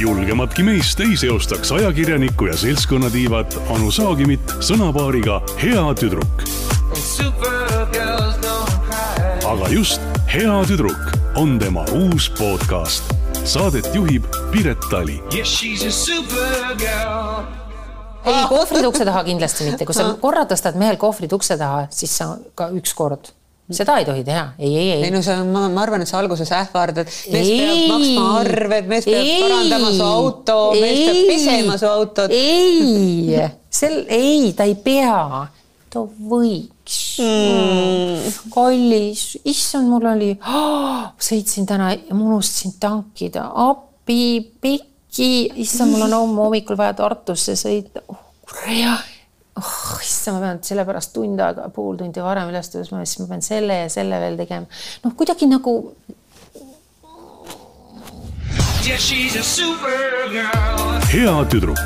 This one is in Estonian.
julgematki meist ei seostaks ajakirjaniku ja seltskonnatiivat Anu Saagimit sõnapaariga hea tüdruk. Aga just Hea tüdruk on tema uus podcast. Saadet juhib Piret Tali. Yeah, she's a supergirl. ei, kohvrid ukse taha kindlasti mitte, kui sa korra tõstad mehel kohvrid ukse taha, siis sa ka ükskord, seda ei tohi teha, ei, ei, ei ei. no see on, ma, ma arvan, et sa alguses ähvardad, mees Ei. peab maksma arved, mees peab Ei. parandama su auto, mees peab pesema su autot. ei, sel, ei, ta ei pea, ta võiks mm.. kallis, issand, mul oli oh,, sõitsin täna ma unustasin tankida, appi, pikki, issand, mul on homme hommikul vaja Tartusse sõita oh,. kurat oh,, issand, ma pean sellepärast tund aega, pool tundi varem üles tõusma, siis ma pean selle ja selle veel tegema. noh, kuidagi nagu hea tüdruk.